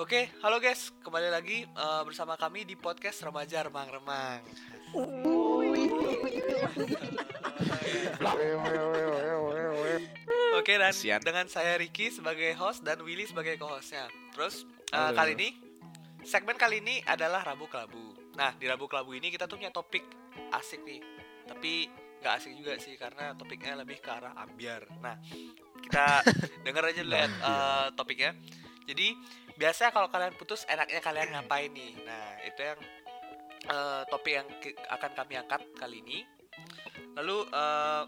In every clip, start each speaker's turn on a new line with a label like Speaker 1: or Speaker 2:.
Speaker 1: Oke, halo guys, kembali lagi uh, bersama kami di podcast Remaja Remang-Remang. Oke, dan
Speaker 2: Kasian.
Speaker 1: dengan saya Ricky sebagai host dan Willy sebagai co-hostnya. Terus uh, kali ini segmen kali ini adalah Rabu Kelabu. Nah, di Rabu Kelabu ini kita tuh punya topik asik nih. Tapi nggak asik juga sih karena topiknya lebih ke arah ambiar. Nah, kita denger aja dulu ya uh, topiknya. Jadi biasa kalau kalian putus enaknya kalian ngapain nih? Nah, itu yang eh, topik yang akan kami angkat kali ini. Lalu eh,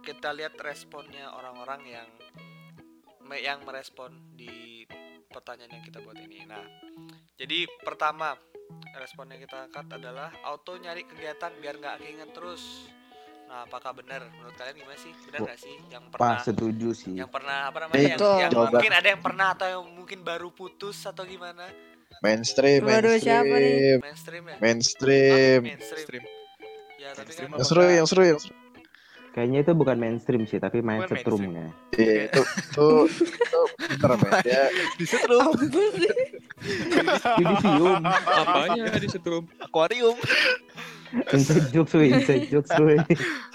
Speaker 1: kita lihat responnya orang-orang yang yang merespon di pertanyaan yang kita buat ini. Nah, jadi pertama responnya kita angkat adalah auto nyari kegiatan biar nggak keinget terus. Nah, apakah benar menurut kalian gimana sih? Benar nggak sih yang pernah
Speaker 3: Pas setuju sih.
Speaker 1: yang pernah apa namanya yang,
Speaker 4: Betul.
Speaker 1: yang
Speaker 3: Coba.
Speaker 1: mungkin ada yang pernah atau yang mungkin baru putus atau gimana
Speaker 3: Mainstream,
Speaker 4: Waduh, siapa nih?
Speaker 3: mainstream,
Speaker 1: mainstream ya
Speaker 3: mainstream.
Speaker 1: Ah, mainstream
Speaker 2: Stream.
Speaker 1: ya tapi
Speaker 2: Mainstream
Speaker 1: kan
Speaker 3: Yang seru, yang seru, yang seru.
Speaker 5: Kayaknya itu bukan mainstream sih, tapi mindset
Speaker 2: mainstream.
Speaker 5: room ya.
Speaker 3: Iya, itu, itu, itu bener men. Dia
Speaker 2: Disetrum.
Speaker 5: Judisium,
Speaker 6: Apanya disetrum?
Speaker 2: Aquarium.
Speaker 5: Inside jokes weh, inside jokes weh.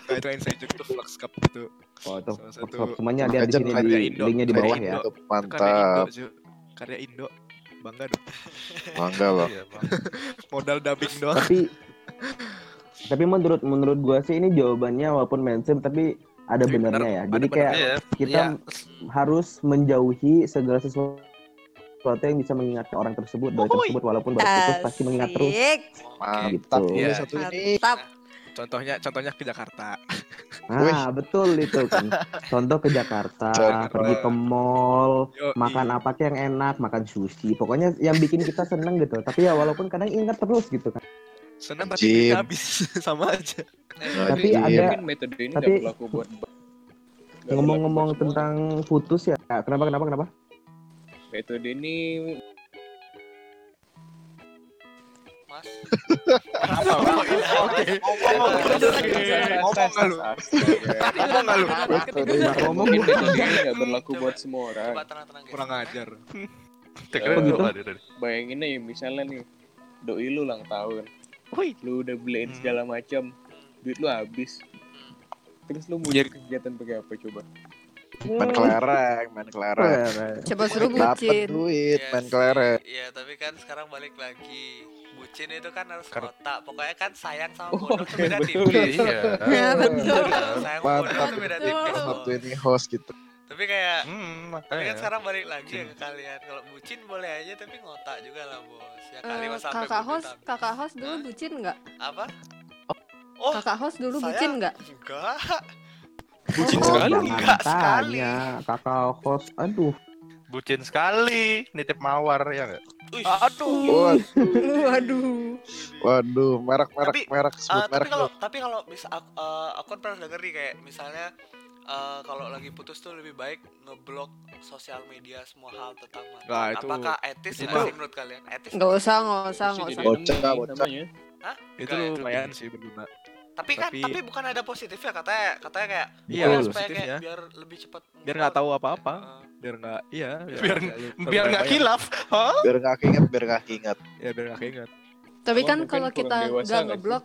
Speaker 2: Nah, itu inside joke tuh Flux Cup itu.
Speaker 5: Oh, stop,
Speaker 2: satu
Speaker 5: stop. semuanya ada di sini di
Speaker 2: Indo.
Speaker 5: linknya di bawah ya.
Speaker 3: itu
Speaker 2: Itu karya Indo,
Speaker 3: mantap.
Speaker 2: Karya Indo. Bangga dong.
Speaker 3: Bangga loh.
Speaker 6: Iya, Bang.
Speaker 2: Modal dubbing doang.
Speaker 5: Tapi tapi menurut menurut gua sih ini jawabannya walaupun mainstream tapi ada benernya
Speaker 2: bener,
Speaker 5: ya. Jadi kayak
Speaker 6: Iya.
Speaker 5: kita
Speaker 6: Iya.
Speaker 5: harus menjauhi segala sesuatu yang bisa mengingatkan orang tersebut dari
Speaker 2: Woi.
Speaker 5: tersebut walaupun baru putus pasti mengingat terus.
Speaker 3: Mantap
Speaker 5: Gitu.
Speaker 2: Iya.
Speaker 3: satu ini.
Speaker 4: Mantap.
Speaker 2: Contohnya contohnya ke Jakarta.
Speaker 5: Nah, betul itu kan. Contoh ke Jakarta,
Speaker 3: Jakarta.
Speaker 5: pergi ke mall,
Speaker 2: Yo,
Speaker 5: makan apa sih yang enak, makan sushi. Pokoknya yang bikin kita seneng gitu. Tapi ya walaupun kadang ingat terus gitu kan.
Speaker 2: Senang tapi habis sama aja.
Speaker 5: Tapi
Speaker 3: Iya.
Speaker 5: ada
Speaker 6: Mungkin metode ini
Speaker 5: tapi-
Speaker 6: berlaku buat
Speaker 5: ngomong-ngomong tentang putus ya. Kenapa kenapa kenapa?
Speaker 6: Metode ini
Speaker 1: mas
Speaker 2: Oke. Ngomong lu? Ngomong lu?
Speaker 5: Ngomong
Speaker 6: metode ini berlaku buat semua orang
Speaker 2: Kurang ajar.
Speaker 5: Oh, gitu?
Speaker 6: bayangin nih misalnya nih doi lu ulang tahun lu udah beliin
Speaker 1: Hmm.
Speaker 6: segala macam duit lu habis terus lu mau nyari kegiatan pakai apa coba
Speaker 3: Main kelereng, main kelereng.
Speaker 4: Coba suruh
Speaker 3: Dapat
Speaker 4: bucin.
Speaker 3: duit,
Speaker 1: Iya
Speaker 3: main
Speaker 1: sih.
Speaker 3: kelereng.
Speaker 1: Iya, tapi kan sekarang balik lagi bucin itu kan harus otak pokoknya kan sayang sama
Speaker 6: Oh,
Speaker 1: bodoh
Speaker 6: oke,
Speaker 1: beda
Speaker 6: betul.
Speaker 1: tipis
Speaker 6: Iya.
Speaker 4: Ya, betul.
Speaker 1: sayang sama bodoh tuh beda tipis
Speaker 3: Satu
Speaker 1: loh.
Speaker 3: ini host gitu.
Speaker 1: tapi kayak
Speaker 2: Hmm,
Speaker 1: tapi kan sekarang balik lagi ya ke kalian kalau bucin boleh aja tapi ngotak juga lah bos ya kali
Speaker 4: Eh,
Speaker 1: mas sampai
Speaker 4: kakak host, kakak host dulu bucin nggak?
Speaker 1: apa oh
Speaker 4: Kakak host dulu
Speaker 1: saya-
Speaker 4: bucin nggak?
Speaker 1: enggak
Speaker 2: Bucin
Speaker 4: Oh,
Speaker 2: sekali.
Speaker 1: Enggak sekali.
Speaker 5: kakak host. Aduh,
Speaker 7: Bucin sekali, nitip mawar ya nggak?
Speaker 1: Wih.
Speaker 2: Aduh.
Speaker 3: Waduh,
Speaker 4: Waduh.
Speaker 3: waduh, merek, merek,
Speaker 1: Tapi,
Speaker 3: merek,
Speaker 1: Eh,
Speaker 3: sebut
Speaker 1: tapi
Speaker 3: merek.
Speaker 1: kalau
Speaker 3: dulu.
Speaker 1: tapi kalau bisa aku, eh, aku kan pernah denger nih kayak misalnya eh, kalau lagi putus tuh lebih baik ngeblok sosial media semua hal tentang mantan.
Speaker 2: Nah, itu-
Speaker 1: Apakah etis
Speaker 2: itu-
Speaker 1: sih menurut kalian? Etis?
Speaker 4: Nggak usah, nggak usah,
Speaker 6: jadi
Speaker 4: usah.
Speaker 3: Bocah, bocah.
Speaker 1: Hah?
Speaker 2: Itu
Speaker 1: ya?
Speaker 2: lumayan sih berguna.
Speaker 1: Tapi kan
Speaker 2: tapi-
Speaker 1: tapi bukan ada positifnya katanya katanya kayak
Speaker 2: Iya,
Speaker 1: supaya kayak
Speaker 2: positifnya.
Speaker 1: biar lebih cepat
Speaker 2: Biar nggak tahu apa-apa.
Speaker 1: Heeh.
Speaker 2: Biar nggak iya,
Speaker 7: Biar- Biar nggak kilaf. Hah?
Speaker 3: Biar nggak keinget, biar nggak keinget.
Speaker 2: Ya biar nggak keinget.
Speaker 4: Tapi
Speaker 6: Cuma
Speaker 4: kan kalau kita nggak ngeblok,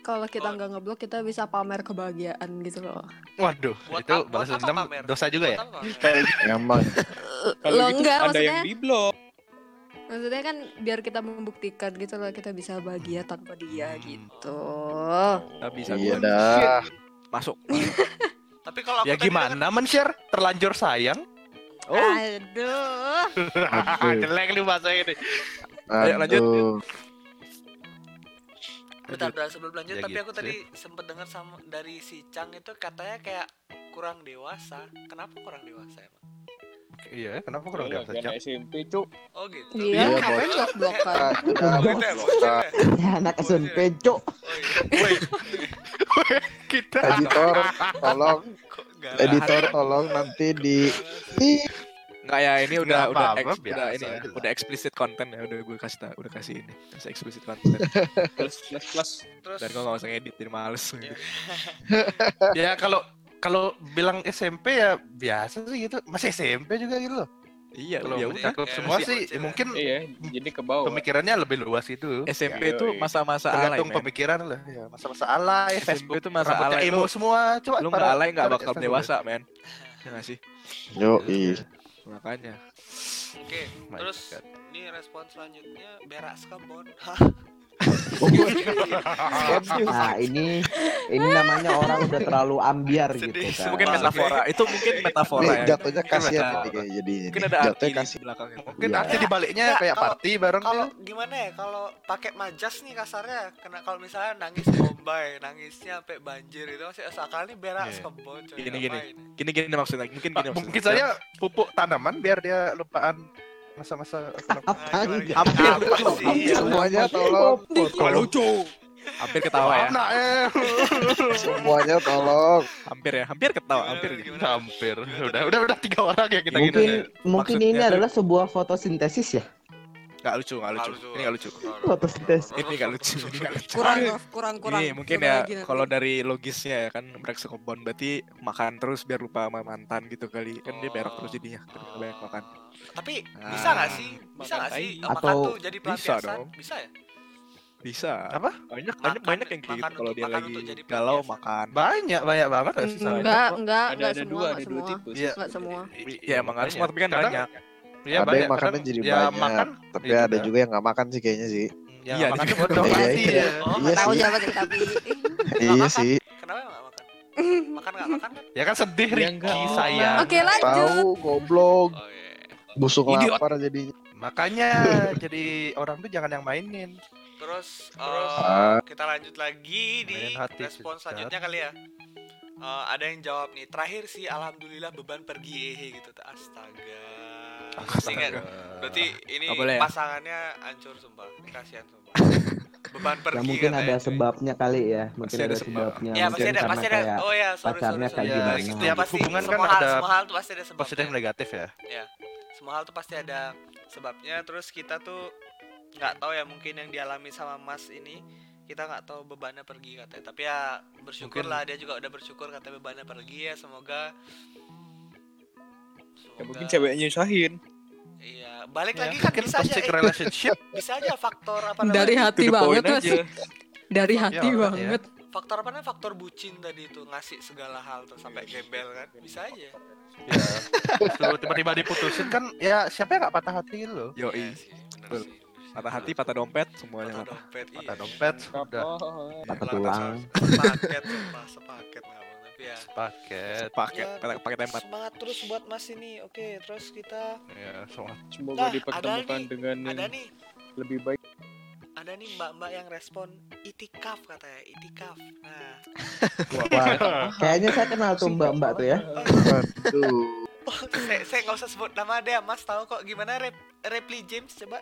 Speaker 4: kalau kita
Speaker 1: Oh.
Speaker 4: nggak ngeblok kita bisa pamer kebahagiaan gitu loh.
Speaker 7: Waduh,
Speaker 1: Buat
Speaker 7: itu balas dendam
Speaker 1: pamer?
Speaker 7: dosa juga ya?
Speaker 1: Buat?
Speaker 3: Emang.
Speaker 6: kalau
Speaker 4: Lo
Speaker 6: gitu
Speaker 4: enggak,
Speaker 6: ada
Speaker 4: maksudnya-
Speaker 6: yang di blok
Speaker 4: Maksudnya kan biar kita membuktikan gitu loh kita bisa bahagia tanpa dia
Speaker 2: Hmm.
Speaker 4: gitu.
Speaker 2: Nggak bisa
Speaker 3: Iya
Speaker 2: gua.
Speaker 3: dah.
Speaker 2: Masuk.
Speaker 1: Tapi kalau aku
Speaker 7: Ya
Speaker 1: tadi denger-
Speaker 7: gimana men-share? Terlanjur sayang?
Speaker 2: Oh,
Speaker 4: Aduh.
Speaker 3: Aduh.
Speaker 7: Jelek lu bahasa ini.
Speaker 2: Ayo, lanjut.
Speaker 1: Bentar, bentar sebelum lanjut
Speaker 7: Ya
Speaker 1: tapi aku
Speaker 7: gitu.
Speaker 1: tadi sempet dengar sama dari si Chang itu katanya kayak kurang dewasa. Kenapa kurang dewasa emang?
Speaker 7: Iya, kenapa kurang
Speaker 6: Iya, kan
Speaker 7: Cak?
Speaker 6: SMP cuk.
Speaker 1: Oh gitu.
Speaker 4: Iya,
Speaker 3: Iya,
Speaker 4: ngapain
Speaker 3: bocah.
Speaker 4: blok-blokan?
Speaker 1: Ya,
Speaker 5: anak SMP cok.
Speaker 1: Oh, iya.
Speaker 7: Kita
Speaker 3: Editor, tolong,
Speaker 1: Kok enggak
Speaker 3: editor tolong nanti di di
Speaker 2: Nggak ya ini udah udah
Speaker 7: apa-apa,
Speaker 2: ex- udah
Speaker 7: biasa
Speaker 2: ini ya, udah explicit content ya. Udah gue kasih tau, udah kasih ini. Kasih explicit content.
Speaker 6: Plus plus plus.
Speaker 1: Terus
Speaker 2: dan gue nggak usah ngedit jadi males.
Speaker 1: Iya.
Speaker 7: ya kalau kalau bilang SMP ya biasa sih gitu. Masih SMP juga gitu loh.
Speaker 2: Iya,
Speaker 7: Kalau
Speaker 2: ya
Speaker 1: Ya,
Speaker 7: semua sih
Speaker 1: ya.
Speaker 7: mungkin
Speaker 6: Iya, jadi ke bawah.
Speaker 7: pemikirannya lebih luas itu.
Speaker 2: SMP
Speaker 6: Ya,
Speaker 2: itu
Speaker 6: yoi.
Speaker 2: masa-masa alay,
Speaker 7: Tergantung pemikiran lah. Ya, masa-masa alay,
Speaker 2: SMP
Speaker 7: Facebook
Speaker 2: itu masa alay,
Speaker 7: emo semua. Coba
Speaker 2: Lu nggak alay nggak bakal dewasa, men. Ya nggak sih?
Speaker 3: Yo,
Speaker 2: Makanya.
Speaker 1: Oke,
Speaker 7: My
Speaker 1: terus
Speaker 7: God.
Speaker 1: ini respon selanjutnya berak skabon.
Speaker 5: Nah ini ini namanya orang udah terlalu ambiar gitu
Speaker 1: Sedih.
Speaker 5: kan.
Speaker 2: Mungkin metafora. Itu mungkin metafora
Speaker 3: Ini
Speaker 2: ya.
Speaker 3: jatuhnya kasihan nih kayak jadi
Speaker 2: Mungkin ada arti
Speaker 3: jatuhnya
Speaker 2: di
Speaker 3: kasih.
Speaker 2: belakangnya.
Speaker 7: Mungkin
Speaker 5: Iya.
Speaker 7: arti dibaliknya
Speaker 1: Nggak,
Speaker 7: kayak
Speaker 1: kalau-
Speaker 7: party bareng
Speaker 1: Kalau gimana ya kalau pakai majas nih kasarnya kena kalau misalnya nangis bombay, nangisnya sampai banjir itu masih asal ini berak
Speaker 7: Iya.
Speaker 1: skabon coy.
Speaker 2: Gini, gini. Gini gini maksudnya. Mungkin gini
Speaker 7: Ah,
Speaker 2: maksudnya.
Speaker 7: Mungkin saja pupuk tanaman biar dia lupaan masa-masa.
Speaker 1: Apa sih?
Speaker 3: Semuanya tolong,
Speaker 2: Kalau lucu. Hampir ketawa ya.
Speaker 7: Nah, eh.
Speaker 3: semuanya tolong.
Speaker 2: Hampir ya. Hampir ketawa. Hampir.
Speaker 1: gimana?
Speaker 7: Hampir. Udah, udah, udah tiga orang ya kita
Speaker 5: Mungkin
Speaker 7: gini.
Speaker 5: mungkin
Speaker 2: Maksudnya
Speaker 5: ini
Speaker 2: tuh-
Speaker 5: adalah sebuah fotosintesis ya.
Speaker 2: Nggak lucu, nggak lucu.
Speaker 1: Lucu.
Speaker 2: Ini nggak lucu. Ini nggak lucu. Ini nggak lucu.
Speaker 4: Kurang, kurang, kurang.
Speaker 2: Ini mungkin ya kalau dari logisnya ya kan berak sekebon berarti makan terus biar lupa sama mantan gitu kali kan dia berak terus jadinya ketika banyak makan.
Speaker 1: Tapi
Speaker 2: Ah.
Speaker 1: bisa nggak sih? Bisa nggak sih?
Speaker 5: Atau
Speaker 1: tuh jadi
Speaker 2: bisa
Speaker 1: pelampiasan?
Speaker 2: dong.
Speaker 1: Bisa ya?
Speaker 2: Bisa.
Speaker 7: Apa?
Speaker 2: Banyak
Speaker 1: Makan-
Speaker 2: banyak banyak yang kayak gitu
Speaker 1: makan
Speaker 2: kalau dia
Speaker 1: makan
Speaker 2: lagi galau makan.
Speaker 7: Banyak, banyak banget nggak sih?
Speaker 4: Enggak, enggak,
Speaker 6: Ada
Speaker 4: enggak
Speaker 6: ada
Speaker 4: semua,
Speaker 6: dua,
Speaker 4: enggak
Speaker 6: ada dua
Speaker 4: semua.
Speaker 6: tipe.
Speaker 7: Iya.
Speaker 4: Enggak semua.
Speaker 2: Iya, emang nggak semua, tapi kan banyak.
Speaker 7: Iya,
Speaker 3: ada
Speaker 7: banyak.
Speaker 3: yang makannya
Speaker 7: Kadang
Speaker 3: jadi
Speaker 7: ya,
Speaker 3: banyak,
Speaker 7: makan
Speaker 3: tapi
Speaker 7: iya
Speaker 3: ada
Speaker 7: juga.
Speaker 3: juga yang nggak makan sih kayaknya sih.
Speaker 7: Ya,
Speaker 2: Iya,
Speaker 7: makan bodoh
Speaker 3: Iya,
Speaker 7: mati
Speaker 3: iya.
Speaker 7: ya.
Speaker 1: Oh,
Speaker 3: Iya
Speaker 4: Tahu siapa sih tapi
Speaker 3: Iya
Speaker 1: makan.
Speaker 3: sih.
Speaker 1: Kenapa nggak makan? Makan nggak makan kan?
Speaker 7: Ya kan sedih
Speaker 6: Ya,
Speaker 7: Ricky
Speaker 6: enggak.
Speaker 7: saya.
Speaker 4: Oke, lanjut.
Speaker 3: Tahu goblok,
Speaker 1: Oh iya.
Speaker 3: busuk
Speaker 7: Idiot.
Speaker 3: lapar jadi.
Speaker 7: Makanya jadi orang tuh jangan yang mainin.
Speaker 1: Terus,
Speaker 3: Terus, ah.
Speaker 1: kita lanjut lagi di respon selanjutnya kali ya. Eh, ada yang jawab nih, terakhir sih alhamdulillah beban pergi ehe gitu. Astaga. Ingat, berarti ini
Speaker 2: boleh ya?
Speaker 1: pasangannya hancur sumpah. Kasihan sumpah. Beban
Speaker 5: Ya
Speaker 1: pergi
Speaker 5: mungkin
Speaker 1: katanya,
Speaker 5: ada
Speaker 1: cuy.
Speaker 5: sebabnya kali ya. Mungkin
Speaker 2: Pasti
Speaker 5: ada
Speaker 2: ada sebab.
Speaker 5: sebabnya.
Speaker 1: Ya pasti
Speaker 5: Mungkin
Speaker 1: ada,
Speaker 5: karena
Speaker 1: pasti ada.
Speaker 5: kayak
Speaker 1: Oh ya, sorry,
Speaker 5: pacarnya
Speaker 1: sorry,
Speaker 5: kayak
Speaker 1: sorry.
Speaker 5: gimana.
Speaker 1: Setiap
Speaker 7: Setiap
Speaker 1: pasti
Speaker 7: hubungan kan
Speaker 1: hal,
Speaker 7: ada
Speaker 1: semua hal tuh pasti ada sebabnya.
Speaker 7: Positif negatif ya.
Speaker 1: ya semua hal tuh pasti ada sebabnya terus kita tuh nggak tahu ya mungkin yang dialami sama Mas ini kita nggak tahu bebannya pergi katanya tapi ya bersyukur
Speaker 7: Mungkin-
Speaker 1: lah dia juga udah bersyukur katanya bebannya pergi ya semoga
Speaker 6: Ya mungkin ceweknya nyusahin.
Speaker 1: iya balik
Speaker 7: Ya,
Speaker 1: lagi kan bisa aja eh,
Speaker 7: relationship.
Speaker 1: bisa aja faktor apa
Speaker 4: Dari
Speaker 1: namanya
Speaker 4: hati
Speaker 6: the point
Speaker 4: banget Mas.
Speaker 6: aja.
Speaker 4: Dari hati
Speaker 7: Ya,
Speaker 4: banget.
Speaker 1: faktor apa namanya faktor bucin tadi itu ngasih segala hal tuh sampai gembel kan bisa aja
Speaker 7: ya. Terus tiba-tiba diputusin kan ya siapa yang nggak patah hati gitu loh.
Speaker 1: Iya sih, bener
Speaker 2: Betul.
Speaker 1: sih.
Speaker 2: Patah hati, patah dompet, semuanya
Speaker 1: patah
Speaker 2: patah.
Speaker 1: dompet iya
Speaker 7: Patah dompet udah
Speaker 6: Kapal.
Speaker 5: patah
Speaker 1: Lah,
Speaker 5: tulang.
Speaker 1: sepaket sumpah sepaket nggak Bang. tapi ya
Speaker 7: paket.
Speaker 2: Paket,
Speaker 1: Ya,
Speaker 2: pakai tempat.
Speaker 1: semangat terus buat mas ini oke terus kita
Speaker 7: Ya, soal
Speaker 6: Semoga
Speaker 1: Nah,
Speaker 6: dipertemukan
Speaker 1: ada nih,
Speaker 6: dengan
Speaker 1: ada
Speaker 6: yang
Speaker 1: nih
Speaker 6: lebih baik.
Speaker 1: ada nih mbak-mbak yang respon itikaf katanya itikaf nah
Speaker 5: Wah, kayaknya saya kenal tuh mbak-mbak tuh ya.
Speaker 3: Waduh.
Speaker 1: oh, saya saya nggak usah sebut nama dia mas tahu kok gimana rep repli James coba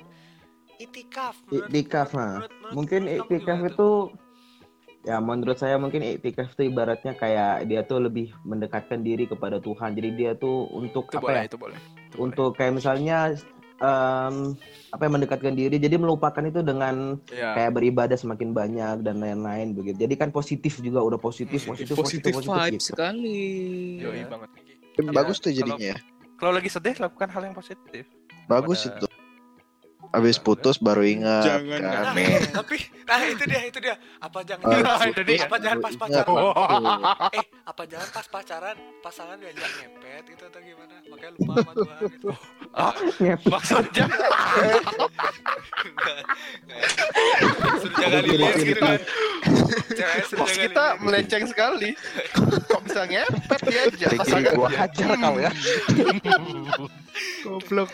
Speaker 1: itikaf menurut-
Speaker 5: Iktikaf nah.
Speaker 1: menurut- menurut-
Speaker 5: Mungkin
Speaker 1: menurut
Speaker 5: iktikaf
Speaker 1: tuh?
Speaker 5: itu ya menurut saya mungkin iktikaf itu ibaratnya kayak dia tuh lebih mendekatkan diri kepada Tuhan. Jadi dia tuh untuk
Speaker 2: Itu
Speaker 5: apa
Speaker 2: boleh,
Speaker 5: ya?
Speaker 2: itu boleh. Itu boleh.
Speaker 5: Untuk kayak misalnya em, apa ya mendekatkan diri. Jadi melupakan itu dengan
Speaker 2: ya.
Speaker 5: kayak beribadah semakin banyak dan lain-lain begitu. Jadi kan positif juga udah positif,
Speaker 2: Hmm,
Speaker 5: positif,
Speaker 6: Positif
Speaker 5: positif,
Speaker 6: vibe
Speaker 5: gitu.
Speaker 6: sekali.
Speaker 2: Yoi
Speaker 7: Ya.
Speaker 2: banget.
Speaker 3: Bagus tuh
Speaker 7: kalau-
Speaker 3: jadinya. ya.
Speaker 7: kalau lagi sedih lakukan hal yang positif.
Speaker 3: Bagus
Speaker 7: Pada-
Speaker 3: itu. Abis putus baru ingat
Speaker 6: Jangan,
Speaker 3: kan.
Speaker 1: nah,
Speaker 6: Amin.
Speaker 1: tapi nah itu dia itu dia apa jangan
Speaker 3: Abis
Speaker 1: jangan
Speaker 7: itu dia.
Speaker 1: apa jangan pas pacaran
Speaker 3: ingat.
Speaker 1: Eh apa jangan pas pacaran pasangan diajak ngepet gitu atau gimana makanya lupa sama Tuhan gitu
Speaker 7: Maksudnya
Speaker 1: Enggak, enggak. suruh jaga lilin gitu kan
Speaker 7: bos kita melenceng sekali. Kok bisa ngepet dia aja? Asalkan
Speaker 3: gua hajar kau ya.
Speaker 6: Goblok.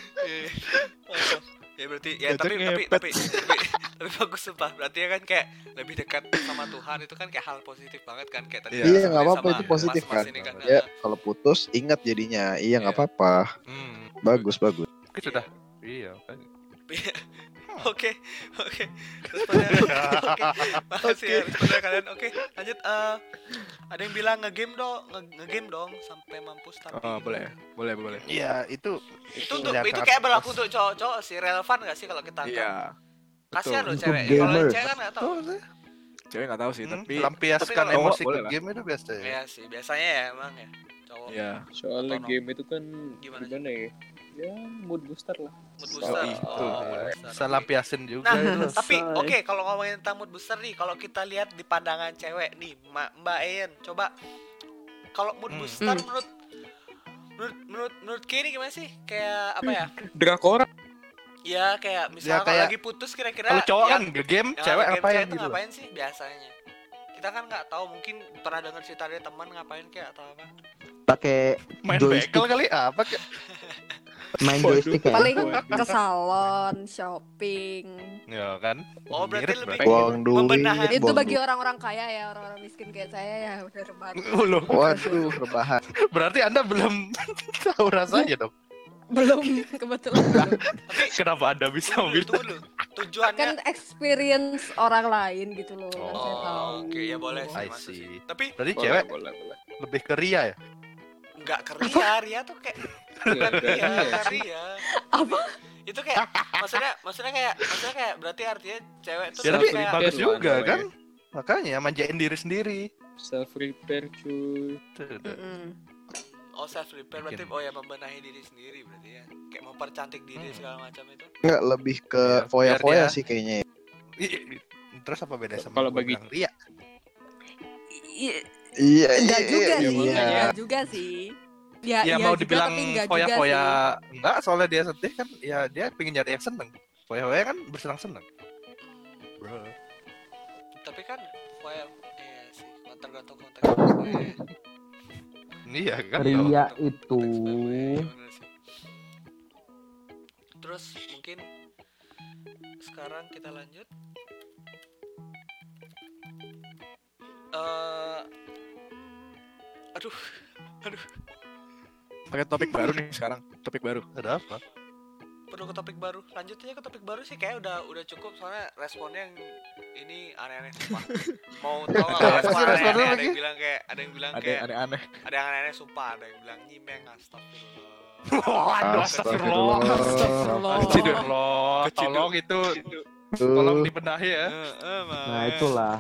Speaker 1: Ya berarti ya tapi, tapi tapi tapi tapi bagus sumpah berarti ya kan kayak lebih dekat sama Tuhan itu kan kayak hal positif banget kan kayak tadi
Speaker 7: Iya,
Speaker 3: Iya nggak apa-apa
Speaker 1: sama
Speaker 3: itu positif
Speaker 1: mas-mas
Speaker 3: kan.
Speaker 1: ini kan.
Speaker 3: Ya kalau putus ingat jadinya. Iya nggak
Speaker 1: Iya.
Speaker 3: apa-apa.
Speaker 7: Hmm,
Speaker 3: Bagus bagus.
Speaker 7: mungkin sudah. Iya. kan.
Speaker 1: Oke, oke. Oke. Makasih ya responnya kalian. Oke, lanjut eh ada yang bilang ngegame dong, nge- ngegame dong sampai mampus tapi.
Speaker 2: Oh, boleh, boleh, boleh.
Speaker 7: Iya, itu
Speaker 1: Itu untuk itu
Speaker 7: sangat
Speaker 1: kayak berlaku untuk cowok-cowok sih, relevan gak sih kalau kita anggap?
Speaker 2: Iya.
Speaker 1: Kasihan loh cewek. Kalau cewek kan gak tahu.
Speaker 2: Cewek nggak tahu sih,
Speaker 7: Hmm,
Speaker 2: tapi
Speaker 7: melampiaskan
Speaker 1: tapi
Speaker 7: emosi
Speaker 2: boleh
Speaker 7: ke game itu biasa ya.
Speaker 1: Iya sih, biasanya ya emang ya cowok.
Speaker 2: Iya.
Speaker 6: Soalnya game itu kan
Speaker 1: Gimana,
Speaker 6: gimana ya? Ya mood booster lah.
Speaker 1: Mood
Speaker 7: Oh,
Speaker 1: booster.
Speaker 7: itu.
Speaker 1: Oh,
Speaker 7: ya.
Speaker 1: booster.
Speaker 7: Bisa lampiasin juga
Speaker 1: Nah,
Speaker 7: itu.
Speaker 1: tapi oke kalau ngomongin tentang mood booster nih, kalau kita lihat di pandangan cewek nih, Ma- Mbak Ayen, coba kalau mood
Speaker 7: Hmm.
Speaker 1: booster
Speaker 4: Hmm.
Speaker 1: menurut menurut menurut menurut Kini gimana sih? Kayak apa ya?
Speaker 6: Drakor
Speaker 1: Ya kayak misalnya kalau
Speaker 7: kayak-
Speaker 1: lagi putus kira-kira
Speaker 7: Kalau cowok kan
Speaker 1: yang-
Speaker 7: nge-game,
Speaker 1: yang
Speaker 7: cewek
Speaker 1: game
Speaker 7: ngapain
Speaker 1: cewek
Speaker 7: gitu.
Speaker 1: ngapain sih biasanya? Kita kan nggak tahu, mungkin pernah dengar cerita dari teman ngapain kayak atau apa?
Speaker 5: Pakai
Speaker 7: Main bekel kali apa kayak
Speaker 5: main joystick ya.
Speaker 4: Paling ke salon, shopping.
Speaker 7: Ya kan?
Speaker 1: Oh, berarti
Speaker 7: Mirip
Speaker 1: lebih.
Speaker 3: Buang duit.
Speaker 4: Itu bagi orang-orang kaya ya, orang-orang miskin kayak saya ya udah rebahan.
Speaker 7: Loh,
Speaker 3: Waduh, rebahan.
Speaker 7: berarti Anda belum tahu rasanya dong.
Speaker 4: Belum kebetulan. belum.
Speaker 7: Kenapa Anda bisa
Speaker 1: Tunggu dulu. Tujuannya
Speaker 4: Kan experience orang lain gitu loh. kan saya tahu.
Speaker 1: Oh, oke ya boleh sih
Speaker 7: I
Speaker 1: masuk
Speaker 7: see.
Speaker 1: sih. Tapi
Speaker 7: Berarti
Speaker 6: boleh,
Speaker 7: cewek
Speaker 6: boleh, boleh.
Speaker 7: lebih ke ria ya?
Speaker 1: Nggak ke Ria, Ria tuh kayak bukan
Speaker 6: Iya,
Speaker 1: Ria,
Speaker 6: iya.
Speaker 1: Ria.
Speaker 4: Apa?
Speaker 1: Itu kayak maksudnya maksudnya kayak maksudnya kayak berarti artinya cewek tuh
Speaker 7: Ya tapi
Speaker 1: kayak
Speaker 7: bagus
Speaker 6: Iya,
Speaker 7: juga
Speaker 6: namanya.
Speaker 7: kan? Makanya manjain diri sendiri.
Speaker 6: Self repair cuy.
Speaker 1: Oh self repair berarti
Speaker 7: Mungkin.
Speaker 1: oh ya membenahi diri sendiri berarti ya. Kayak mempercantik diri
Speaker 7: Hmm.
Speaker 1: segala macam itu.
Speaker 3: Enggak lebih ke foya-foya
Speaker 7: biar dia-
Speaker 3: sih kayaknya. ya.
Speaker 7: Terus apa beda sama
Speaker 6: Kalau bagi-
Speaker 7: ria?
Speaker 4: Iya,
Speaker 3: Iya,
Speaker 4: enggak
Speaker 3: iya,
Speaker 4: juga
Speaker 3: iya,
Speaker 4: sih,
Speaker 3: iya.
Speaker 4: enggak juga sih. Ya,
Speaker 7: Ya
Speaker 4: iya
Speaker 7: mau
Speaker 4: juga,
Speaker 7: dibilang foya-foya enggak soalnya dia sedih kan ya dia pengen nyari yang seneng. Foya-foya kan bersenang-senang. Bro.
Speaker 1: Tapi kan foya iya sih, tergantung konteks. Iya,
Speaker 7: Iya kan?
Speaker 5: Ria itu
Speaker 1: iya. Terus mungkin sekarang kita lanjut. Eh aduh,
Speaker 2: Pakai topik baru nih sekarang. Topik baru.
Speaker 7: Ada apa?
Speaker 1: perlu ke topik baru. Lanjut aja ke topik baru sih kayak udah udah cukup soalnya responnya yang ini aneh-aneh sumpah. Mau tau nggak
Speaker 7: Apa
Speaker 1: respon
Speaker 7: sih responnya
Speaker 1: aneh-aneh? Ada
Speaker 7: lagi?
Speaker 1: yang bilang kayak ada yang bilang
Speaker 2: Ada
Speaker 1: kayak
Speaker 2: yang aneh-aneh.
Speaker 1: ada yang aneh-aneh sumpah, ada yang bilang nyimeng astagfirullah.
Speaker 7: Waduh, astagfirullah.
Speaker 4: Astagfirullah.
Speaker 7: Astagfirullah. Tolong itu tolong dibenahi ya.
Speaker 1: Eh, eh.
Speaker 5: Nah itulah.